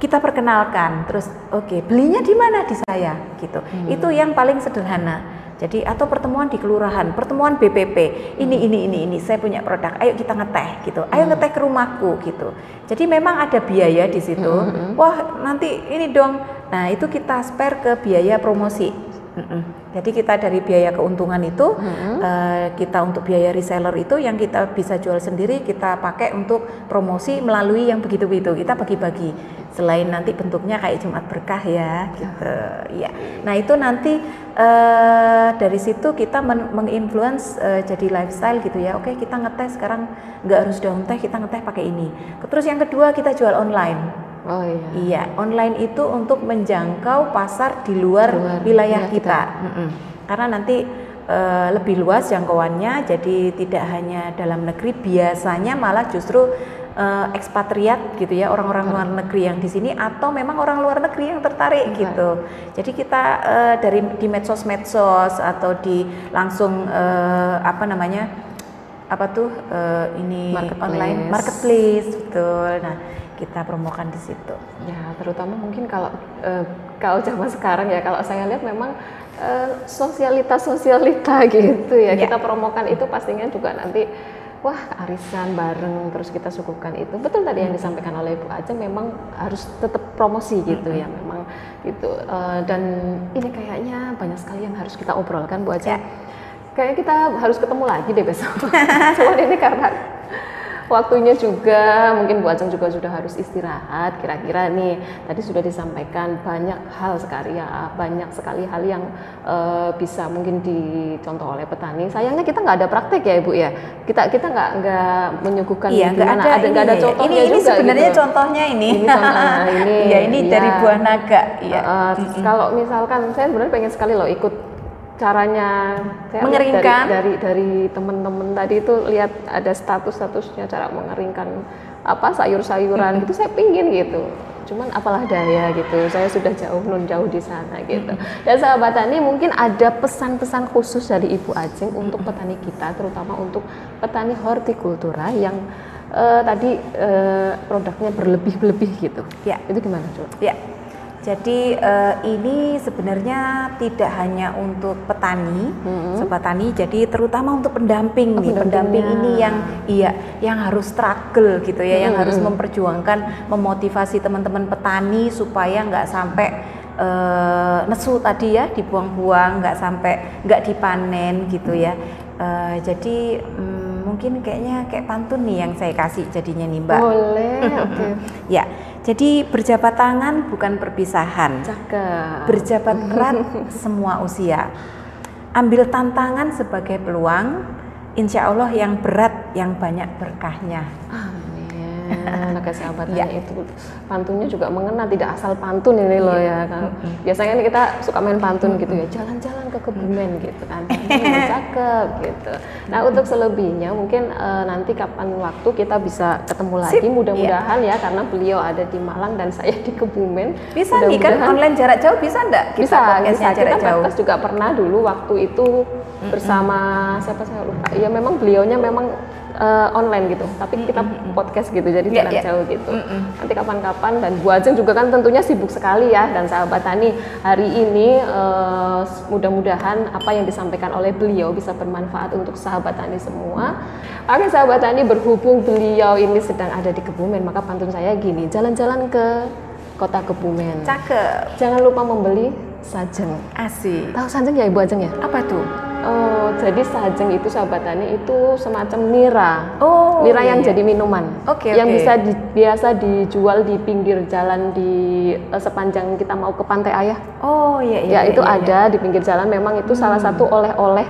kita perkenalkan. Terus oke belinya di mana? Di saya gitu. Itu yang paling sederhana. Jadi atau pertemuan di kelurahan pertemuan BPP ini ini ini ini saya punya produk. Ayo kita ngeteh gitu. Ayo ngeteh ke rumahku gitu. Jadi memang ada biaya di situ. Wah nanti ini dong. Nah itu kita spare ke biaya promosi Mm-mm. Jadi kita dari biaya keuntungan itu eh, kita untuk biaya reseller itu yang kita bisa jual sendiri kita pakai untuk promosi melalui yang begitu-begitu kita bagi-bagi selain nanti bentuknya kayak Jumat berkah ya gitu ya. Nah itu nanti eh, dari situ kita men- menginfluence eh, jadi lifestyle gitu ya. Oke kita ngeteh sekarang nggak harus daun teh kita ngeteh pakai ini. Terus yang kedua kita jual online. Oh iya. Iya, online itu untuk menjangkau pasar di luar, luar wilayah wilayah kita. Mm-mm. Karena nanti eh, lebih luas jangkauannya, jadi tidak hanya dalam negeri, biasanya malah justru eh, ekspatriat gitu ya, orang-orang luar negeri yang di sini atau memang orang luar negeri yang tertarik Tertarik. gitu. Jadi kita eh, dari di medsos-medsos atau di langsung eh, apa namanya? apa tuh eh, ini Marketplace. online marketplace betul. Nah, kita promokan di situ. Ya, terutama mungkin kalau eh, kalau zaman sekarang ya kalau saya lihat memang eh, sosialitas sosialita [laughs] gitu ya. Ya. Kita promokan itu pastinya juga nanti wah arisan bareng terus kita suguhkan itu. Betul tadi yang disampaikan oleh Ibu Ajeng memang harus tetap promosi gitu ya memang gitu. Eh, dan ini kayaknya banyak sekali yang harus kita obrolkan Bu Ajeng. Ya. Kayaknya kita harus ketemu lagi deh besok. [laughs] Cuman ini karena waktunya juga mungkin Bu Ajeng juga sudah harus istirahat kira-kira nih tadi sudah disampaikan banyak hal sekali ya banyak sekali hal yang uh, bisa mungkin dicontoh oleh petani. Sayangnya kita nggak ada praktek ya Ibu ya? Kita kita nggak nggak menyuguhkan iya, gimana ada, ada nggak ada contohnya ini, ini juga sebenarnya gitu. contohnya ini. Ini contohnya [laughs] ini ya ini ya. dari buah naga ya uh, uh, kalau misalkan saya sebenarnya pengen sekali loh ikut caranya saya mengeringkan. dari dari, dari teman-teman tadi itu lihat ada status-statusnya cara mengeringkan apa sayur-sayuran gitu saya pingin gitu. Cuman apalah daya gitu saya sudah jauh nun jauh di sana gitu. Dan sahabat tani mungkin ada pesan-pesan khusus dari Ibu Ajeng untuk petani kita terutama untuk petani hortikultura yang uh, tadi uh, produknya berlebih-lebih gitu. Ya. Itu gimana coba ya jadi uh, ini sebenarnya tidak hanya untuk petani, hmm. sobat tani, jadi terutama untuk pendamping oh, nih, pendamping ini yang iya yang harus struggle gitu ya, hmm. yang harus memperjuangkan, memotivasi teman-teman petani supaya nggak sampai uh, nesu tadi ya dibuang-buang, nggak sampai nggak dipanen gitu ya. Uh, jadi um, mungkin kayaknya kayak pantun nih yang saya kasih jadinya nih Mbak. Boleh, oke. Okay. [laughs] ya. Jadi berjabat tangan bukan perpisahan. Cakep. Berjabat erat [laughs] semua usia. Ambil tantangan sebagai peluang, insya Allah yang berat yang banyak berkahnya. Amin. Maka sahabatnya ya. itu pantunnya juga mengena tidak asal pantun ini loh ya kan. Biasanya kan kita suka main pantun gitu ya, jalan-jalan ke kebumen gitu kan. cakep gitu. Nah, untuk selebihnya mungkin uh, nanti kapan waktu kita bisa ketemu lagi mudah-mudahan ya. ya karena beliau ada di Malang dan saya di Kebumen. Bisa nih kan online jarak jauh bisa enggak? Kita bisa, bisa. Jarak kita jauh. juga pernah dulu waktu itu bersama siapa saya lupa. Ya memang beliaunya memang uh, online gitu, tapi kita podcast gitu, jadi yeah, jarak yeah. jauh gitu. Mm -mm. Nanti kapan-kapan dan Bu Ajeng juga kan tentunya sibuk sekali ya dan sahabat tani hari ini uh, mudah-mudahan apa yang disampaikan oleh beliau bisa bermanfaat untuk sahabat tani semua. Oke sahabat tani berhubung beliau ini sedang ada di Kebumen, maka pantun saya gini, jalan-jalan ke kota Kebumen. Cakep. Jangan lupa membeli sajeng. Asik. Tahu sajeng ya Ibu Ajeng ya? Apa tuh? Oh, jadi sajeng itu sahabat tani itu semacam nira. Oh, nira iya. yang jadi minuman. Oke, okay, Yang okay. bisa di, biasa dijual di pinggir jalan di uh, sepanjang kita mau ke Pantai Ayah. Oh, iya iya. Ya, iya, itu iya, ada di pinggir jalan memang itu hmm. salah satu oleh-oleh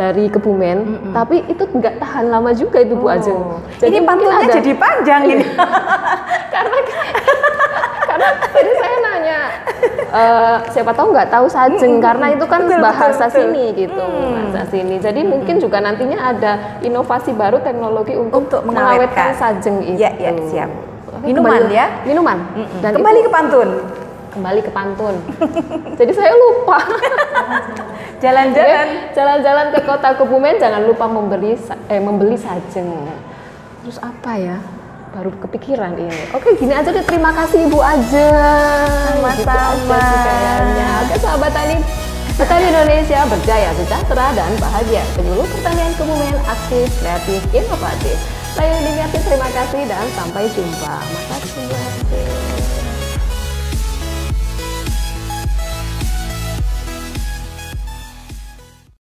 dari Kebumen, mm -mm. tapi itu nggak tahan lama juga itu Bu oh. Ajeng. Jadi ini pantunnya ada, jadi panjang ini. [laughs] karena [laughs] karena tadi saya nanya uh, siapa tahu nggak tahu sajeng hmm, karena itu kan betul, bahasa betul, sini gitu hmm. bahasa sini jadi hmm. mungkin juga nantinya ada inovasi baru teknologi untuk, untuk mengawetkan sajeng itu. Ya, ya siap. Minuman kembali, ya? Minuman. Hmm. dan kembali itu, ke pantun. Kembali ke pantun. [laughs] Jadi saya lupa. [laughs] Jalan-jalan. Jalan-jalan ke kota Kebumen jangan lupa membeli eh membeli sajeng terus apa ya baru kepikiran ini. Oke, gini aja deh. Terima kasih Ibu aja. Sama-sama. Gitu Oke, sahabat tani. Petani Indonesia berjaya, sejahtera, dan bahagia. Penyuluh pertanian kebumen aktif, kreatif, inovatif. Saya Diniati, terima kasih dan sampai jumpa. Makasih.